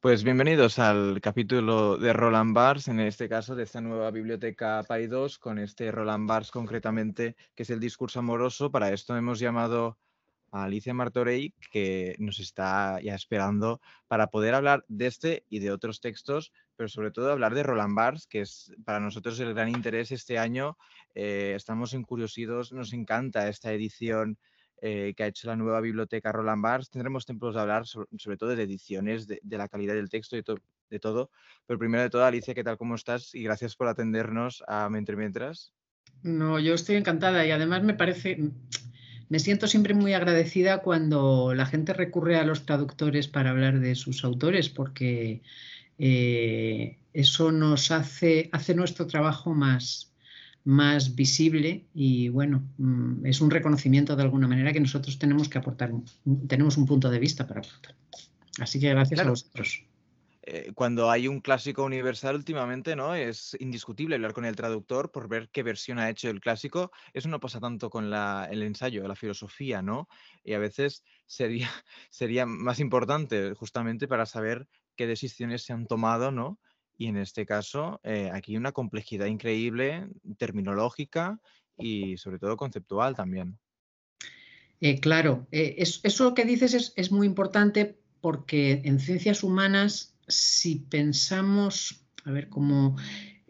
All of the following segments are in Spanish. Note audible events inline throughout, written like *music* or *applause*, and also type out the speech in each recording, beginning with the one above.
Pues bienvenidos al capítulo de Roland Barthes, en este caso de esta nueva biblioteca PAI2, con este Roland Barthes concretamente, que es el discurso amoroso. Para esto hemos llamado a Alicia Martorey, que nos está ya esperando para poder hablar de este y de otros textos, pero sobre todo hablar de Roland Barthes, que es para nosotros el gran interés este año. Eh, estamos encuriosidos, nos encanta esta edición eh, que ha hecho la nueva biblioteca Roland Barthes. Tendremos tiempos de hablar sobre, todo de ediciones, de, la calidad del texto y de todo. Pero primero de todo, Alicia, ¿qué tal? ¿Cómo estás? Y gracias por atendernos a Mentre Mientras. No, yo estoy encantada y además me parece, me siento siempre muy agradecida cuando la gente recurre a los traductores para hablar de sus autores, porque eh, eso nos hace, hace nuestro trabajo más, más visible y bueno, mm, es un reconocimiento de alguna manera que nosotros tenemos que aportar, tenemos un punto de vista para aportar. Así que gracias a vosotros. Eh, cuando hay un clásico universal últimamente, ¿no? Es indiscutible hablar con el traductor por ver qué versión ha hecho el clásico. Eso no pasa tanto con el ensayo, la filosofía, ¿no? Y a veces sería, *laughs* sería más importante justamente para saber qué decisiones se han tomado, ¿no? Y en este caso, eh, aquí una complejidad increíble, terminológica y sobre todo conceptual también. Eh, claro, eh, eso que dices es, muy importante porque en ciencias humanas, si pensamos, a ver, cómo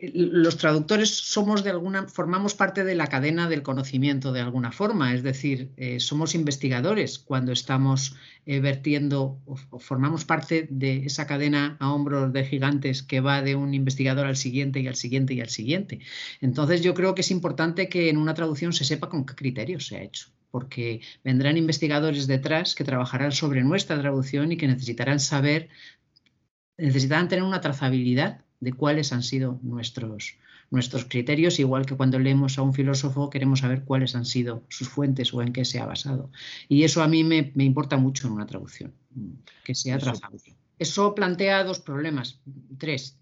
los traductores somos de alguna, formamos parte de la cadena del conocimiento de alguna forma, es decir, eh, somos investigadores cuando estamos eh, vertiendo o, formamos parte de esa cadena a hombros de gigantes que va de un investigador al siguiente y al siguiente y al siguiente. Entonces yo creo que es importante que en una traducción se sepa con qué criterios se ha hecho porque vendrán investigadores detrás que trabajarán sobre nuestra traducción y que necesitarán saber, necesitarán tener una trazabilidad de cuáles han sido nuestros, nuestros criterios, igual que cuando leemos a un filósofo queremos saber cuáles han sido sus fuentes o en qué se ha basado. Y eso a mí me, importa mucho en una traducción, que sea trazable. Eso plantea dos problemas, tres.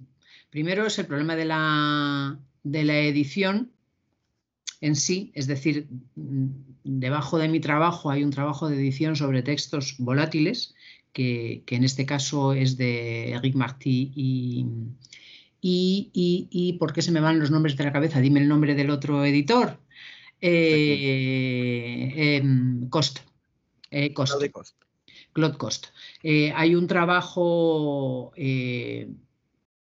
Primero es el problema de la, de la edición en sí, es decir, debajo de mi trabajo hay un trabajo de edición sobre textos volátiles, que, que en este caso es de Eric Martí y, y, ¿por qué se me van los nombres de la cabeza? Dime el nombre del otro editor. Eh, em, Cost. Eh, Cost. Claude Cost. Eh, hay un trabajo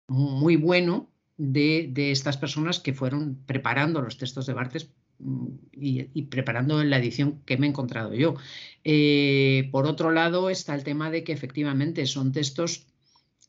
muy bueno de, estas personas que fueron preparando los textos de Bartes mm, y, y, preparando la edición que me he encontrado yo. por otro lado está el tema de que efectivamente son textos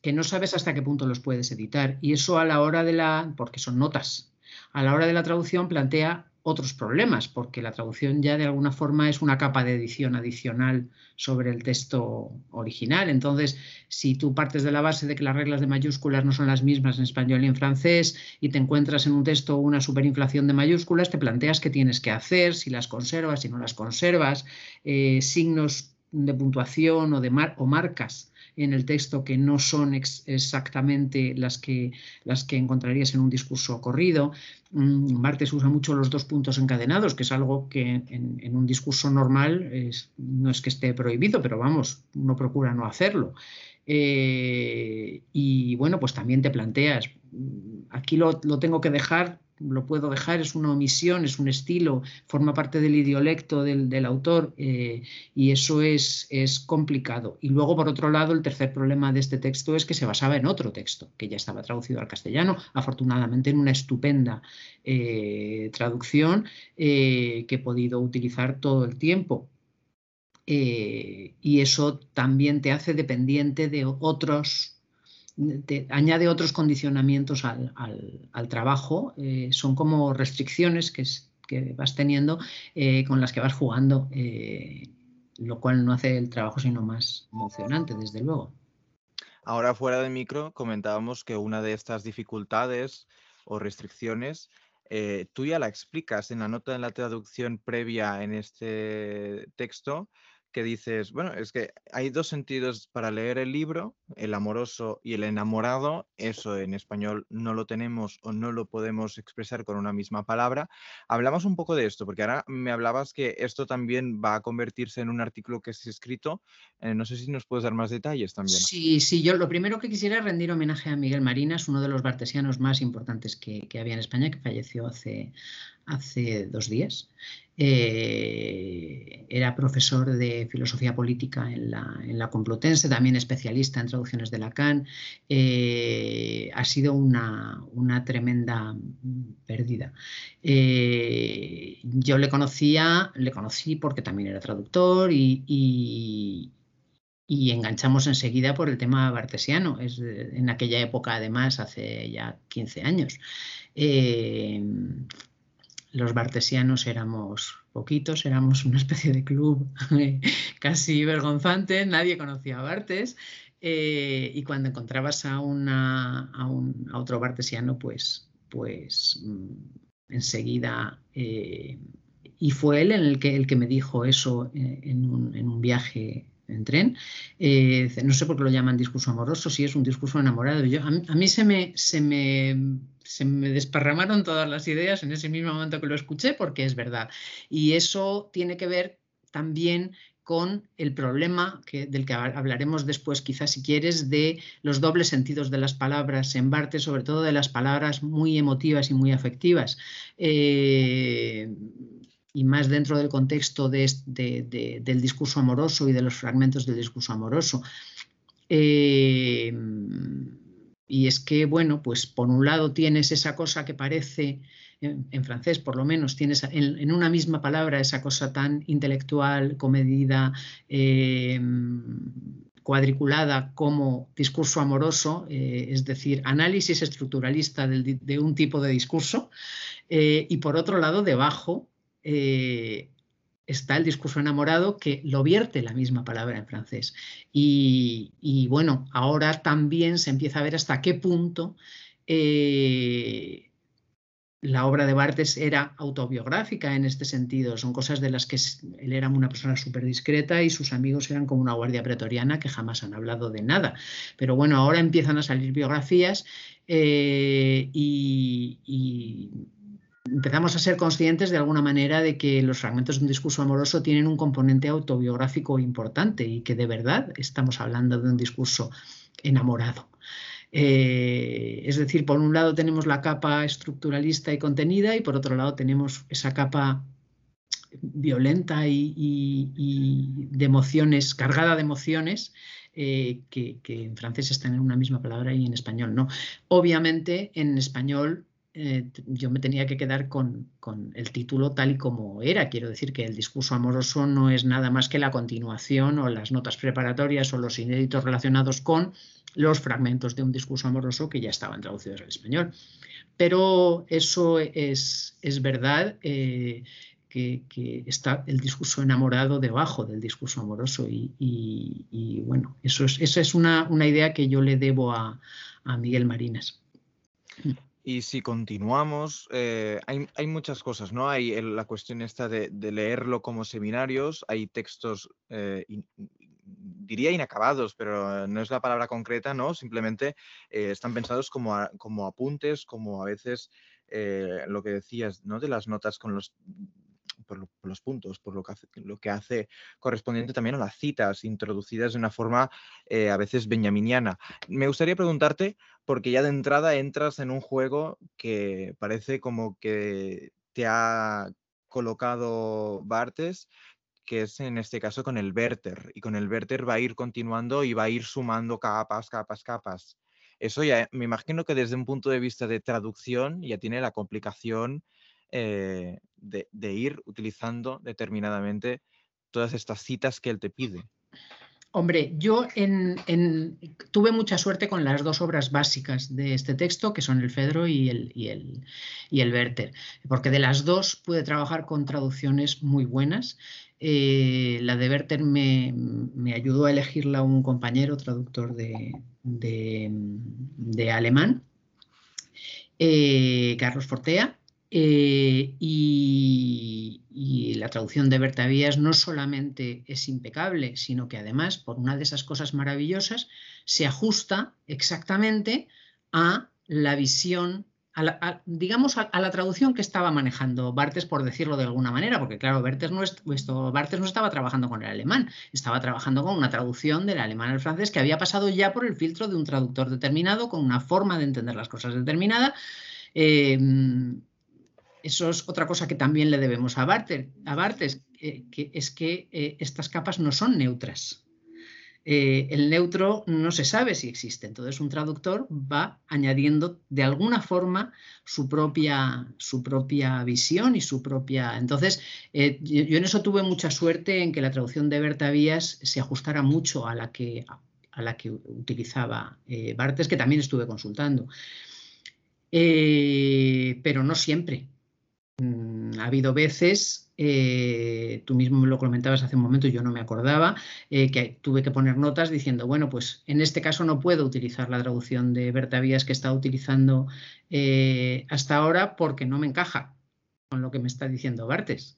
que no sabes hasta qué punto los puedes editar. Y eso a la hora de la, porque son notas, a la hora de la traducción plantea otros problemas, porque la traducción ya de alguna forma es una capa de edición adicional sobre el texto original. Entonces, si tú partes de la base de que las reglas de mayúsculas no son las mismas en español y en francés y te encuentras en un texto una superinflación de mayúsculas, te planteas qué tienes que hacer, si las conservas, si no las conservas, eh, signos de puntuación o, de o marcas en el texto que no son exactamente las que, las que encontrarías en un discurso corrido. Mm, Martes usa mucho los dos puntos encadenados, que es algo que en, un discurso normal no es que esté prohibido, pero vamos, uno procura no hacerlo. Eh, y bueno, pues también te planteas, mm, aquí lo, lo tengo que dejar lo puedo dejar, es una omisión, es un estilo, forma parte del idiolecto del, autor eh, y eso es, es, complicado. Y luego, por otro lado, el tercer problema de este texto es que se basaba en otro texto, que ya estaba traducido al castellano, afortunadamente en una estupenda eh, traducción eh, que he podido utilizar todo el tiempo. y eso también te hace dependiente de otros añade otros condicionamientos al, trabajo, eh, son como restricciones que, que vas teniendo eh, con las que vas jugando, eh, lo cual no hace el trabajo sino más emocionante, desde luego. Ahora fuera de micro comentábamos que una de estas dificultades o restricciones tú ya la explicas en la nota de la traducción previa en este texto, que dices, bueno, es que hay dos sentidos para leer el libro, el amoroso y el enamorado, eso en español no lo tenemos o no lo podemos expresar con una misma palabra. Hablamos un poco de esto, porque ahora me hablabas que esto también va a convertirse en un artículo que es escrito. Eh, no sé si nos puedes dar más detalles también. Sí, sí, yo lo primero que quisiera rendir homenaje a Miguel Marinas, uno de los bartesianos más importantes que, que había en España, que falleció hace, hace dos días. Eh, era profesor de filosofía política en la, Complutense, también especialista en traducciones de Lacan. Eh, ha sido una, tremenda pérdida. Eh, yo le conocía, le conocí porque también era traductor y, enganchamos enseguida por el tema bartesiano. Es en aquella época, además, hace ya 15 años los bartesianos éramos poquitos, éramos una especie de club *laughs* casi vergonzante, nadie conocía a Bartes. Eh, y cuando encontrabas a, una, a, un, otro bartesiano, pues, pues mm, enseguida. Eh, y fue él el que, el que me dijo eso eh, en, un, en, un, viaje en tren. no sé por qué lo llaman discurso amoroso, si es un discurso enamorado. Yo, a, a mí se me, se me se me desparramaron todas las ideas en ese mismo momento que lo escuché, porque es verdad. Y eso tiene que ver también con el problema que, del que hablaremos después, quizás si quieres, de los dobles sentidos de las palabras en Barte, sobre todo de las palabras muy emotivas y muy afectivas. Eh, y más dentro del contexto del discurso amoroso y de los fragmentos del discurso amoroso. Eh, y es que, bueno, pues por un lado tienes esa cosa que parece, en, francés por lo menos, tienes en, una misma palabra esa cosa tan intelectual, comedida, eh, cuadriculada como discurso amoroso, eh, es decir, análisis estructuralista de un tipo de discurso, eh, y por otro lado, debajo, está el discurso enamorado que lo vierte la misma palabra en francés. Y, bueno, ahora también se empieza a ver hasta qué punto eh, la obra de Bartes era autobiográfica en este sentido. Son cosas de las que él era una persona súper discreta y sus amigos eran como una guardia pretoriana que jamás han hablado de nada. Pero bueno, ahora empiezan a salir biografías eh, y empezamos a ser conscientes de alguna manera de que los fragmentos de un discurso amoroso tienen un componente autobiográfico importante y que de verdad estamos hablando de un discurso enamorado. Eh, es decir, por un lado tenemos la capa estructuralista y contenida y por otro lado tenemos esa capa violenta y, de emociones, cargada de emociones, eh, que, que, en francés están en una misma palabra y en español no. Obviamente en español eh, yo me tenía que quedar con, el título tal y como era. Quiero decir que el discurso amoroso no es nada más que la continuación o las notas preparatorias o los inéditos relacionados con los fragmentos de un discurso amoroso que ya estaban traducidos al español. Pero eso es, verdad. Eh, que, está el discurso enamorado debajo del discurso amoroso y, bueno, eso es, esa es una, idea que yo le debo a, a Miguel Marinas. Y si continuamos, eh, hay, muchas cosas, ¿no? Hay la cuestión esta de, leerlo como seminarios, hay textos, eh, diría inacabados, pero no es la palabra concreta, ¿no? Simplemente eh, están pensados como, como apuntes, como a veces lo que decías, ¿no? De las notas con los por, los puntos, por lo que, hace, lo que hace correspondiente también a las citas introducidas de una forma eh, a veces benjaminiana. Me gustaría preguntarte, porque ya de entrada entras en un juego que parece como que te ha colocado Bartes, que es en este caso con el Werther, y con el Werther va a ir continuando y va a ir sumando capas, capas, capas. Eso ya me imagino que desde un punto de vista de traducción ya tiene la complicación eh, de, ir utilizando determinadamente todas estas citas que él te pide. Hombre, yo tuve mucha suerte con las dos obras básicas de este texto, que son el Fedro y el, y el, Werther, porque de las dos pude trabajar con traducciones muy buenas. Eh, la de Werther me, ayudó a elegirla un compañero traductor de, alemán, eh, Carlos Fortea, Eh, y, la traducción de Berta Vías no solamente es impecable, sino que además, por una de esas cosas maravillosas, se ajusta exactamente a la visión digamos, a, la traducción que estaba manejando Bartes, por decirlo de alguna manera, porque claro, Bartes no, no estaba trabajando con el alemán, estaba trabajando con una traducción del alemán al francés que había pasado ya por el filtro de un traductor determinado, con una forma de entender las cosas determinada. Eh, eso es otra cosa que también le debemos a, a Bartes eh, que es que eh, estas capas no son neutras. Eh, el neutro no se sabe si existe. Entonces un traductor va añadiendo de alguna forma su propia, su propia visión y su propia... Entonces yo, en eso tuve mucha suerte en que la traducción de Berta Vías se ajustara mucho a la que, a la que utilizaba eh, Bartes, que también estuve consultando. pero no siempre. Mm, ha habido veces, eh, tú mismo lo comentabas hace un momento yo no me acordaba, eh, que tuve que poner notas diciendo, bueno, pues en este caso no puedo utilizar la traducción de Berta Vías que he estado utilizando eh, hasta ahora porque no me encaja con lo que me está diciendo Bartes.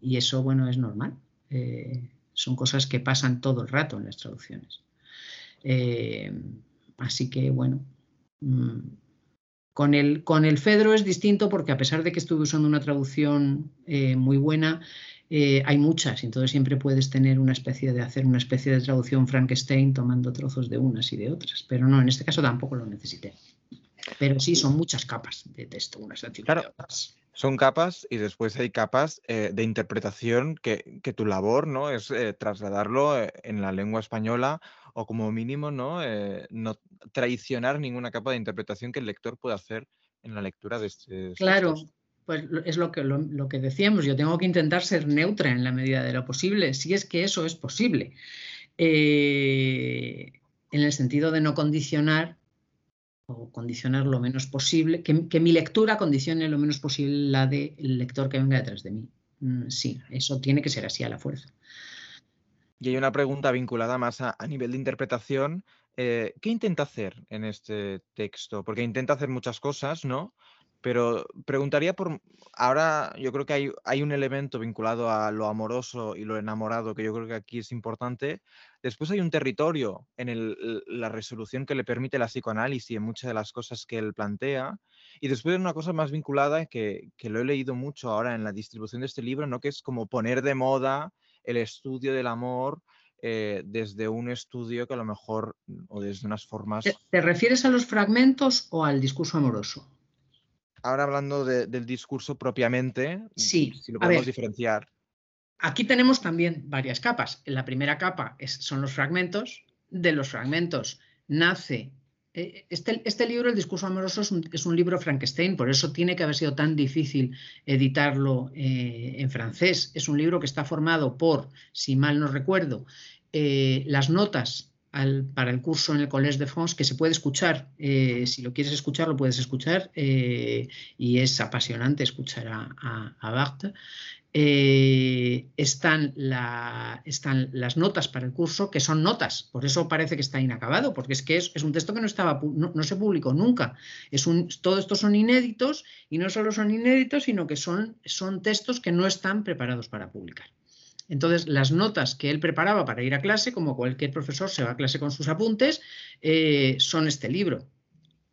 y eso, bueno, es normal. son cosas que pasan todo el rato en las traducciones. así que, bueno. Mm, con el, con el Fedro es distinto porque a pesar de que estuve usando una traducción eh, muy buena, eh, hay muchas, entonces siempre puedes tener una especie de hacer una especie de traducción Frankenstein tomando trozos de unas y de otras, pero no, en este caso tampoco lo necesité. Pero sí, son muchas capas de texto, unas encima de otras. Son capas y después hay capas eh, de interpretación que, que, tu labor ¿no? es trasladarlo en la lengua española o como mínimo ¿no? no traicionar ninguna capa de interpretación que el lector pueda hacer en la lectura de este. Claro, pues es lo que, lo, que decíamos, yo tengo que intentar ser neutra en la medida de lo posible, si es que eso es posible, eh, en el sentido de no condicionar o condicionar lo menos posible, que, mi lectura condicione lo menos posible la del lector que venga detrás de mí. Mm, sí, eso tiene que ser así a la fuerza. Y hay una pregunta vinculada más a nivel de interpretación eh, ¿qué intenta hacer en este texto? Porque intenta hacer muchas cosas, ¿no? Pero preguntaría por, ahora yo creo que hay, un elemento vinculado a lo amoroso y lo enamorado que yo creo que aquí es importante. Después hay un territorio en la resolución que le permite la psicoanálisis en muchas de las cosas que él plantea. Y después hay una cosa más vinculada que, que lo he leído mucho ahora en la distribución de este libro, ¿no? que es como poner de moda el estudio del amor eh, desde un estudio que a lo mejor, o desde unas formas... ¿Te, refieres a los fragmentos o al discurso amoroso? Ahora hablando del discurso propiamente, sí. si lo podemos diferenciar. Aquí tenemos también varias capas. La primera capa son los fragmentos. De los fragmentos nace eh, este, este, libro, El discurso amoroso, es un, libro Frankenstein, por eso tiene que haber sido tan difícil editarlo eh, en francés. Es un libro que está formado por, si mal no recuerdo, eh, las notas para el curso en el Collège de France, que se puede escuchar, si lo quieres escuchar, lo puedes escuchar, y es apasionante escuchar a, a. Eh, están, las notas para el curso, que son notas, por eso parece que está inacabado, porque es que es, un texto que no, estaba, no, se publicó nunca. Es un, esto son inéditos y no solo son inéditos, sino que son textos que no están preparados para publicar. Entonces, las notas que él preparaba para ir a clase, como cualquier profesor se va a clase con sus apuntes, eh, son este libro.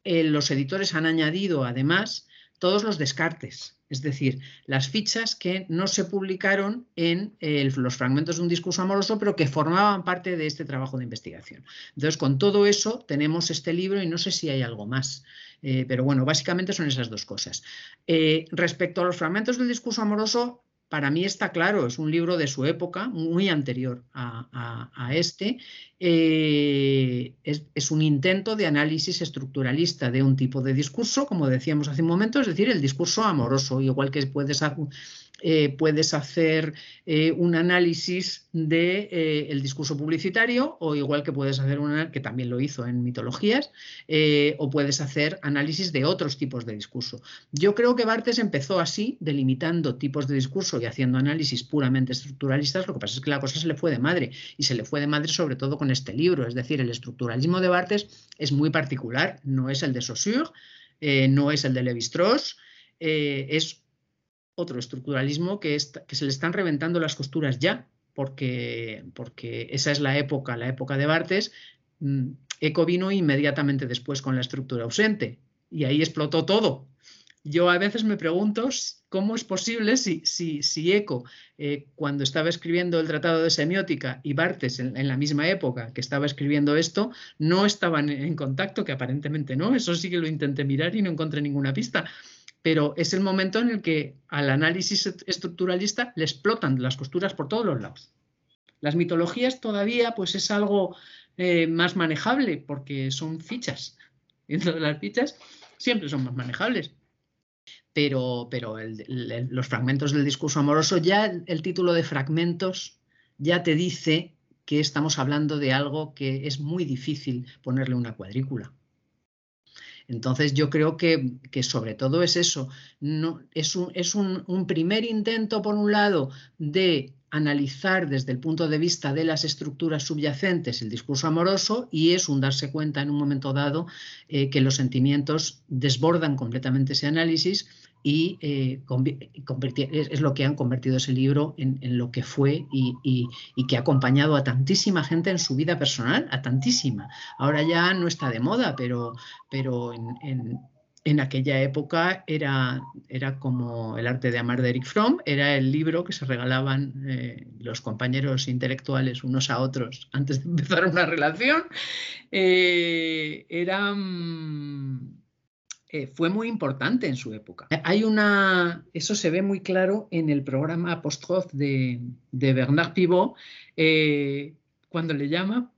Eh, los editores han añadido, además, todos los descartes es decir, las fichas que no se publicaron en los fragmentos de un discurso amoroso, pero que formaban parte de este trabajo de investigación. Entonces, con todo eso tenemos este libro y no sé si hay algo más. Eh, pero bueno, básicamente son esas dos cosas. Respecto a los fragmentos del discurso amoroso, para mí está claro, es un libro de su época, muy anterior a, este. Eh, es, un intento de análisis estructuralista de un tipo de discurso, como decíamos hace un momento, es decir, el discurso amoroso, igual que puedes eh, puedes hacer eh, un análisis del de, eh, discurso publicitario o igual que puedes hacer una, que también lo hizo en mitologías, o puedes hacer análisis de otros tipos de discurso. Yo creo que Bartes empezó así, delimitando tipos de discurso y haciendo análisis puramente estructuralistas, lo que pasa es que la cosa se le fue de madre y se le fue de madre sobre todo con este libro, es decir, el estructuralismo de Bartes es muy particular, no es el de Saussure, no es el de Levi-Strauss, es otro estructuralismo que, se le están reventando las costuras ya, porque, porque esa es la época, la época de Bartes. Mm, Eco vino inmediatamente después con la estructura ausente y ahí explotó todo. Yo a veces me pregunto cómo es posible si, si, si Eco, eh, cuando estaba escribiendo el Tratado de Semiótica y Bartes en, la misma época que estaba escribiendo esto, no estaban en contacto, que aparentemente no, eso sí que lo intenté mirar y no encontré ninguna pista. Pero es el momento en el que al análisis estructuralista le explotan las costuras por todos los lados. Las mitologías todavía pues es algo eh, más manejable porque son fichas. *laughs* Y las fichas siempre son más manejables pero, pero los fragmentos del discurso amoroso, ya el, título de fragmentos ya te dice que estamos hablando de algo que es muy difícil ponerle una cuadrícula. Entonces yo creo que, sobre todo es eso, no, es, un, es un, primer intento, por un lado, de analizar desde el punto de vista de las estructuras subyacentes el discurso amoroso y es un darse cuenta en un momento dado eh, que los sentimientos desbordan completamente ese análisis y eh, es, lo que han convertido ese libro en, lo que fue y, que ha acompañado a tantísima gente en su vida personal, a tantísima. Ahora ya no está de moda, pero, pero en, aquella época era, era, como El arte de amar de Eric Fromm, era el libro que se regalaban eh, los compañeros intelectuales unos a otros antes de *laughs* empezar una relación. Eh, era mm, eh, fue muy importante en su época. Hay una, eso se ve muy claro en el programa post de, de Bernard Pivot, eh, cuando le llama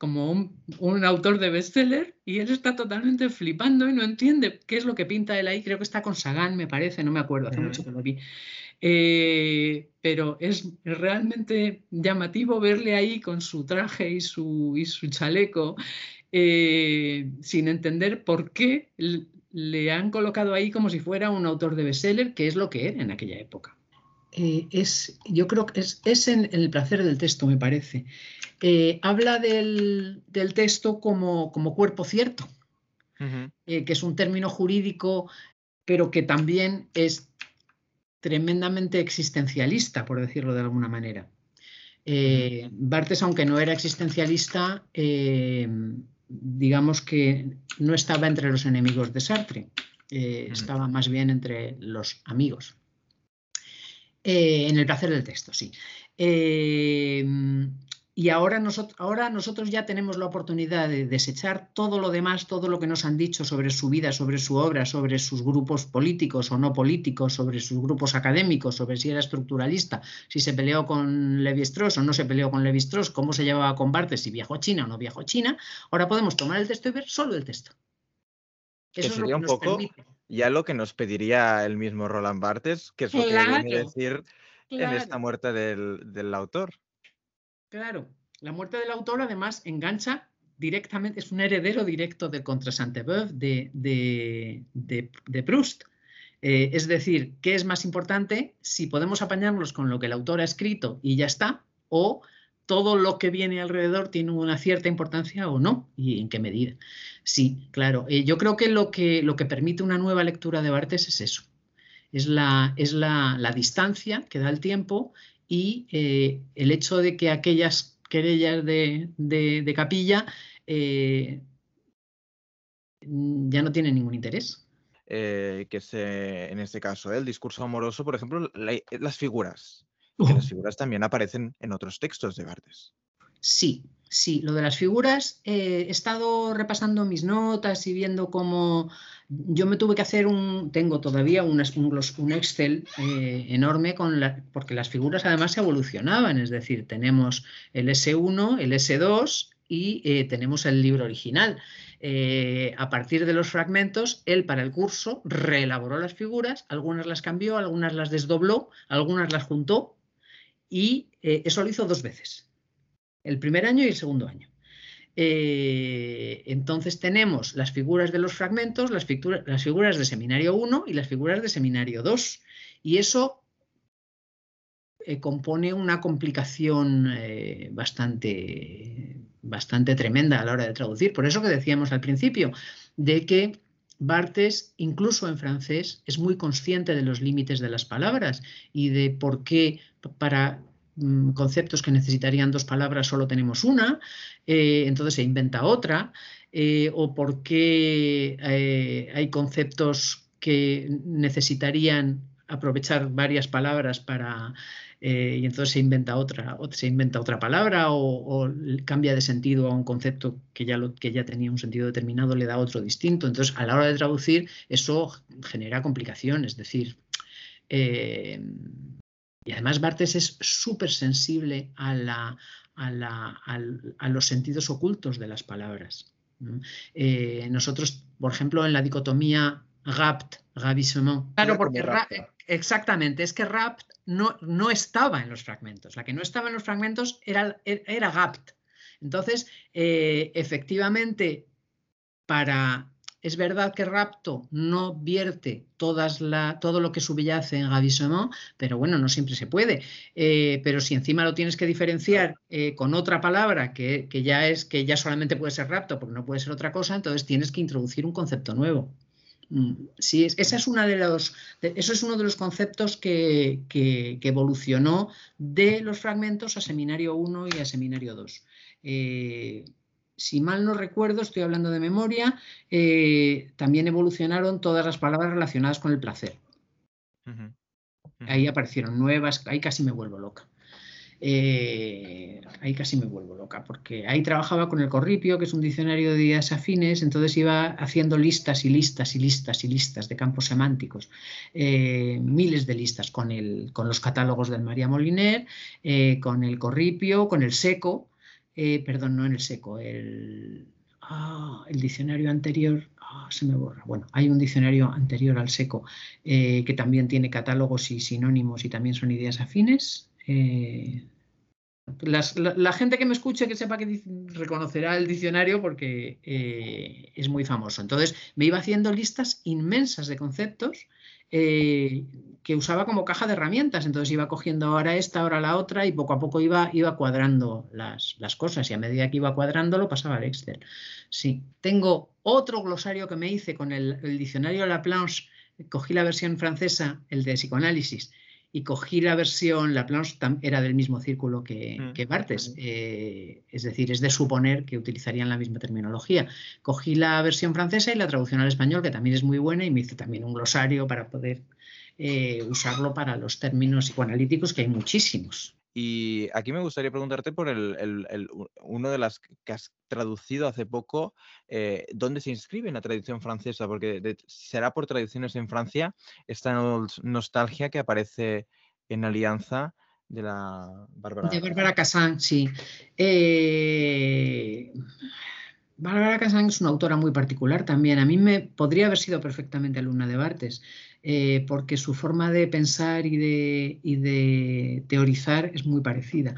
como un, autor de bestseller y él está totalmente flipando y no entiende qué es lo que pinta él ahí. Creo que está con Sagan, me parece, no me acuerdo, hace mucho que lo vi. Eh, pero es realmente llamativo verle ahí con su traje y su, y su chaleco eh, sin entender por qué le han colocado ahí como si fuera un autor de bestseller, que es lo que era en aquella época. Eh, es, yo creo que es, en, el placer del texto, me parece. Eh, habla del, texto como, como, cuerpo cierto, que es un término jurídico, pero que también es tremendamente existencialista, por decirlo de alguna manera. Bartes, aunque no era existencialista, digamos que no estaba entre los enemigos de Sartre, eh, estaba más bien entre los amigos. Eh, en el placer del texto, sí. Y ahora, ahora nosotros ya tenemos la oportunidad de desechar todo lo demás, todo lo que nos han dicho sobre su vida, sobre su obra, sobre sus grupos políticos o no políticos, sobre sus grupos académicos, sobre si era estructuralista, si se peleó con Levi-Strauss o no se peleó con Levi-Strauss, cómo se llevaba con Barthes, si viajó a China o no viajó a China. Ahora podemos tomar el texto y ver solo el texto. Eso sería un poco ya lo que nos pediría el mismo Roland Barthes, que es lo que viene a decir en esta muerte del autor. Claro, la muerte del autor además engancha directamente, es un heredero directo de Contra Sainte-Beuve de, de, Proust. Eh, es decir, ¿qué es más importante? Si podemos apañarnos con lo que el autor ha escrito y ya está, o todo lo que viene alrededor tiene una cierta importancia o no, y en qué medida. Sí, claro. Eh, yo creo que lo, que lo que permite una nueva lectura de Bartes es eso. Es la, es la, la distancia que da el tiempo y eh, el hecho de que aquellas querellas de, capilla eh, ya no tienen ningún interés. Eh, que se, en este caso, el discurso amoroso, por ejemplo, las figuras. las figuras también aparecen en otros textos de Bartes. Sí, sí, lo de las figuras, he estado repasando mis notas y viendo cómo yo me tuve que hacer un, tengo todavía un, Excel eh, enorme con la, porque las figuras además se evolucionaban, es decir, tenemos el S1, el S2 y eh, tenemos el libro original. Eh, a partir de los fragmentos, él para el curso reelaboró las figuras, algunas las cambió, algunas las desdobló, algunas las juntó y eso lo hizo dos veces, el primer año y el segundo año. Eh, entonces tenemos las figuras de los fragmentos, las, las, figuras de seminario 1 y las figuras de seminario 2. Y eso eh, compone una complicación eh, bastante, bastante tremenda a la hora de traducir. Por eso que decíamos al principio, de que Bartes, incluso en francés, es muy consciente de los límites de las palabras y de por qué para conceptos que necesitarían dos palabras solo tenemos una, eh, entonces se inventa otra, eh, o por qué eh, hay conceptos que necesitarían aprovechar varias palabras para y entonces se inventa otra, se inventa otra palabra o, cambia de sentido a un concepto que ya, que ya tenía un sentido determinado, le da otro distinto. Entonces, a la hora de traducir, eso genera complicaciones. Es decir, y además Bartes es súper sensible a, la, a, los sentidos ocultos de las palabras. Eh, nosotros, por ejemplo, en la dicotomía rapt, ravissement. Claro, porque exactamente, es que rapt no, no estaba en los fragmentos. La que no estaba en los fragmentos era, era GAPT. Entonces, eh, efectivamente, para. Es verdad que Rapto no vierte todas la, todo lo que subyace en Gavissement, pero bueno, no siempre se puede. Eh, pero si encima lo tienes que diferenciar eh, con otra palabra que, que, ya es que ya solamente puede ser rapto porque no puede ser otra cosa, entonces tienes que introducir un concepto nuevo. Mm, sí, esa es una de los, eso es uno de los conceptos que, evolucionó de los fragmentos a Seminario 1 y a Seminario 2. Eh, si mal no recuerdo, estoy hablando de memoria, eh, también evolucionaron todas las palabras relacionadas con el placer. Ahí aparecieron nuevas, ahí casi me vuelvo loca. Eh, ahí casi me vuelvo loca, porque ahí trabajaba con el Corripio, que es un diccionario de ideas afines, entonces iba haciendo listas y listas y listas y listas de campos semánticos, eh, miles de listas con, el, con los catálogos del María Moliner, eh, con el Corripio, con el Seco, perdón, no en el Seco, el, ah, diccionario anterior, ah, se me borra. Bueno, hay un diccionario anterior al seco que también tiene catálogos y sinónimos y también son ideas afines. Eh, la, gente que me escuche, que sepa que reconocerá el diccionario porque eh, es muy famoso. Entonces me iba haciendo listas inmensas de conceptos eh, que usaba como caja de herramientas. Entonces iba cogiendo ahora esta, ahora la otra y poco a poco iba, iba cuadrando las, cosas y a medida que iba cuadrando lo pasaba al Excel. Sí, tengo otro glosario que me hice con el, el diccionario Laplanche, cogí la versión francesa, el de psicoanálisis y cogí la versión, la Planche era del mismo círculo que, mm, Bartes, eh, es decir, es de suponer que utilizarían la misma terminología. Cogí la versión francesa y la traducción al español, que también es muy buena, y me hice también un glosario para poder eh, usarlo para los términos psicoanalíticos, que hay muchísimos. Y aquí me gustaría preguntarte por el, uno de las que has traducido hace poco, eh, ¿dónde se inscribe en la tradición francesa? Porque será por tradiciones en Francia esta nostalgia que aparece en Alianza de la Bárbara. De Bárbara Casán, sí. Eh, Bárbara Casán es una autora muy particular también. A mí me podría haber sido perfectamente alumna de Bartes. Eh, porque su forma de pensar y de, teorizar es muy parecida.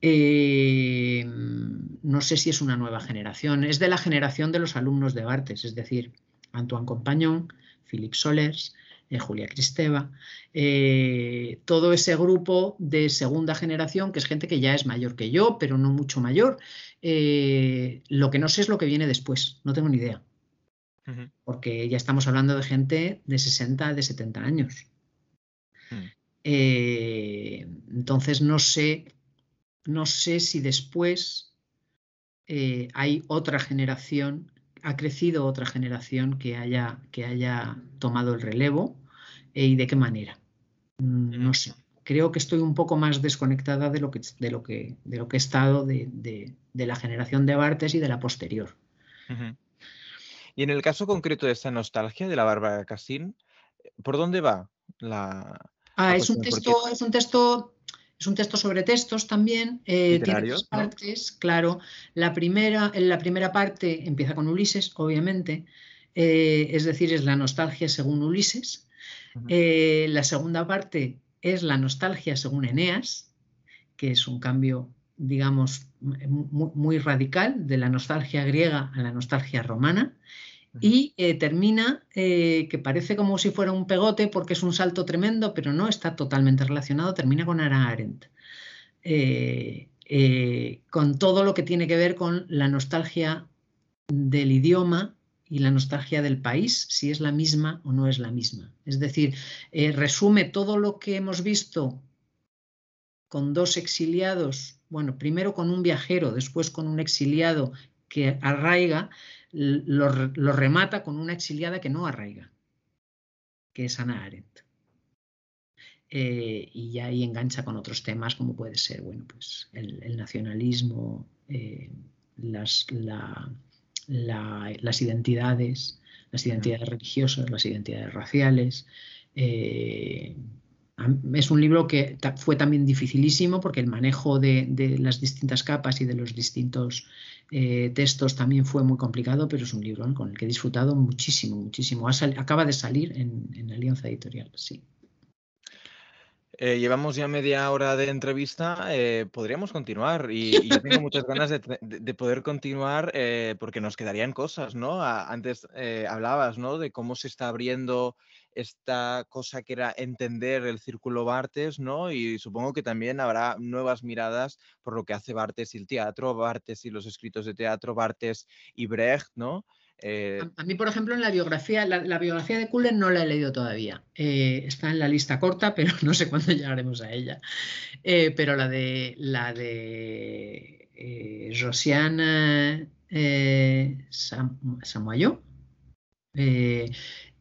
Eh, no sé si es una nueva generación, es de la generación de los alumnos de Bartes, es decir, Antoine Compañón, Philippe Solers, eh, Julia Cristeva, todo ese grupo de segunda generación, que es gente que ya es mayor que yo, pero no mucho mayor. lo que no sé es lo que viene después, no tengo ni idea porque ya estamos hablando de gente de 60, de 70 años. Mm. Eh, entonces no sé, no sé si después eh, hay otra generación, ha crecido otra generación que haya, que haya tomado el relevo eh, y de qué manera. Mm, no sé. Creo que estoy un poco más desconectada de lo que, de lo que, de lo que he estado de, la generación de Bartes y de la posterior. Y en el caso concreto de esta nostalgia de la Bárbara Casín, ¿por dónde va la... Ah, es un, texto, es un texto es un texto sobre textos también. Eh, tiene dos partes, claro. La primera, en la primera parte empieza con Ulises, obviamente. Eh, es decir, es la nostalgia según Ulises. Eh, la segunda parte es la nostalgia según Eneas, que es un cambio, digamos, muy radical de la nostalgia griega a la nostalgia romana y eh, termina eh, que parece como si fuera un pegote porque es un salto tremendo, pero no está totalmente relacionado, termina con Ara Arendt. Eh, con todo lo que tiene que ver con la nostalgia del idioma y la nostalgia del país, si es la misma o no es la misma. Es decir, resume todo lo que hemos visto con dos exiliados, bueno, primero con un viajero, después con un exiliado que arraiga, lo, remata con una exiliada que no arraiga, que es Ana Arendt. Eh, y ahí engancha con otros temas como puede ser bueno, pues el, nacionalismo, eh, las, las identidades, las identidades religiosas, las identidades raciales. Eh, es un libro que fue también dificilísimo porque el manejo de, las distintas capas y de los distintos eh, textos también fue muy complicado, pero es un libro con el que he disfrutado muchísimo, muchísimo. acaba de salir en, en Alianza Editorial, sí. Eh, llevamos ya media hora de entrevista, eh, podríamos continuar y, yo tengo muchas *laughs* ganas de, poder continuar eh, porque nos quedarían cosas, ¿no? antes hablabas, ¿no? De cómo se está abriendo esta cosa que era entender el círculo Bartes, ¿no? Y supongo que también habrá nuevas miradas por lo que hace Bartes y el teatro, Bartes y los escritos de teatro, Bartes y Brecht, ¿no? Eh, a, mí, por ejemplo, en la biografía, la, biografía de Cullen no la he leído todavía. Eh, está en la lista corta, *laughs* pero no sé cuándo llegaremos a ella. Eh, pero la de la de Rosiana Samuayo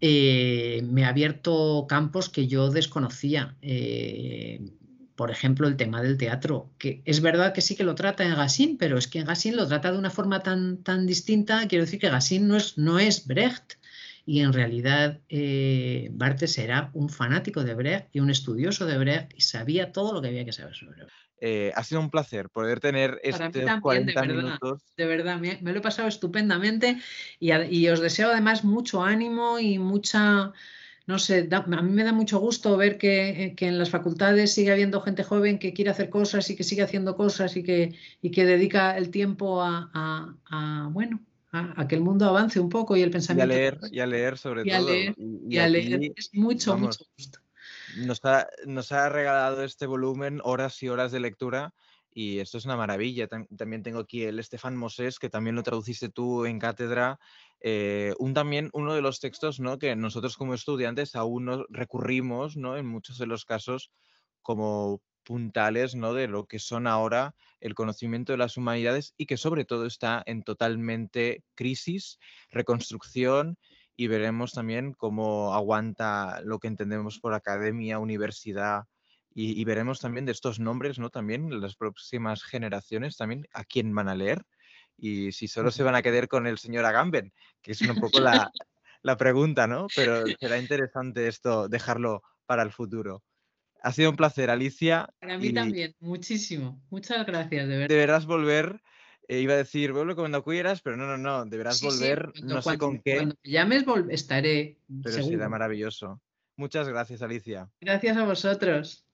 me ha abierto campos que yo desconocía por ejemplo, el tema del teatro, que es verdad que sí que lo trata en Gassin, pero es que en Gassin lo trata de una forma tan, tan distinta, quiero decir que Gassin no es, no es Brecht, y en realidad eh, Barthes era un fanático de Brecht y un estudioso de Brecht y sabía todo lo que había que saber sobre Brecht. Eh, ha sido un placer poder tener estos 40 minutos. De verdad, me, lo he pasado estupendamente y, y os deseo además mucho ánimo y mucha no sé, a mí me da mucho gusto ver que, en las facultades sigue habiendo gente joven que quiere hacer cosas y que sigue haciendo cosas y que, que dedica el tiempo a, bueno, a, que el mundo avance un poco y el pensamiento. Y a leer, y a leer sobre y todo. Leer, y, a leer, es mucho, mucho gusto. Nos ha, nos ha regalado este volumen horas y horas de lectura y esto es una maravilla. También tengo aquí el Estefan Mosés, que también lo traduciste tú en cátedra eh, un, también uno de los textos ¿no? que nosotros como estudiantes aún recurrimos ¿no? en muchos de los casos como puntales ¿no? de lo que son ahora el conocimiento de las humanidades y que sobre todo está en totalmente crisis, reconstrucción y veremos también cómo aguanta lo que entendemos por academia, universidad y, y veremos también de estos nombres, ¿no? También las próximas generaciones también a quién van a leer y si solo se van a quedar con el señor Agamben, que es un poco *laughs* la, pregunta, ¿no? Pero será interesante esto, dejarlo para el futuro. Ha sido un placer, Alicia. Para mí también, muchísimo. Muchas gracias, de verdad. Deberás volver. Eh, iba a decir, vuelve cuando quieras, pero no, no, no. Deberás volver, no sé con qué. Cuando me llames, estaré. Pero será maravilloso. Muchas gracias, Alicia. Gracias a vosotros.